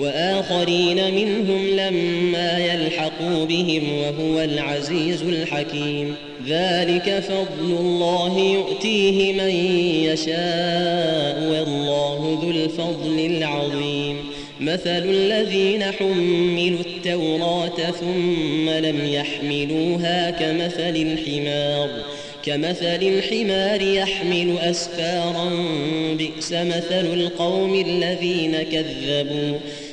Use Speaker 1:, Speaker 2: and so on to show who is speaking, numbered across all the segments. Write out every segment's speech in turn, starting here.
Speaker 1: وآخرين منهم لما يلحقوا بهم وهو العزيز الحكيم. ذلك فضل الله يؤتيه من يشاء والله ذو الفضل العظيم. مثل الذين حملوا التوراة ثم لم يحملوها كمثل الحمار. كمثل الحمار يحمل أسفارا بئس مثل القوم الذين كذبوا.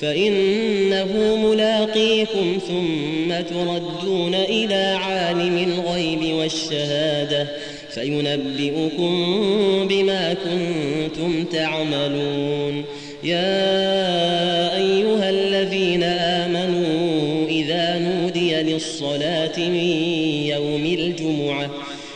Speaker 1: فإنه ملاقيكم ثم تردون إلى عالم الغيب والشهادة فينبئكم بما كنتم تعملون. يا أيها الذين آمنوا إذا نودي للصلاة من يوم الجمعة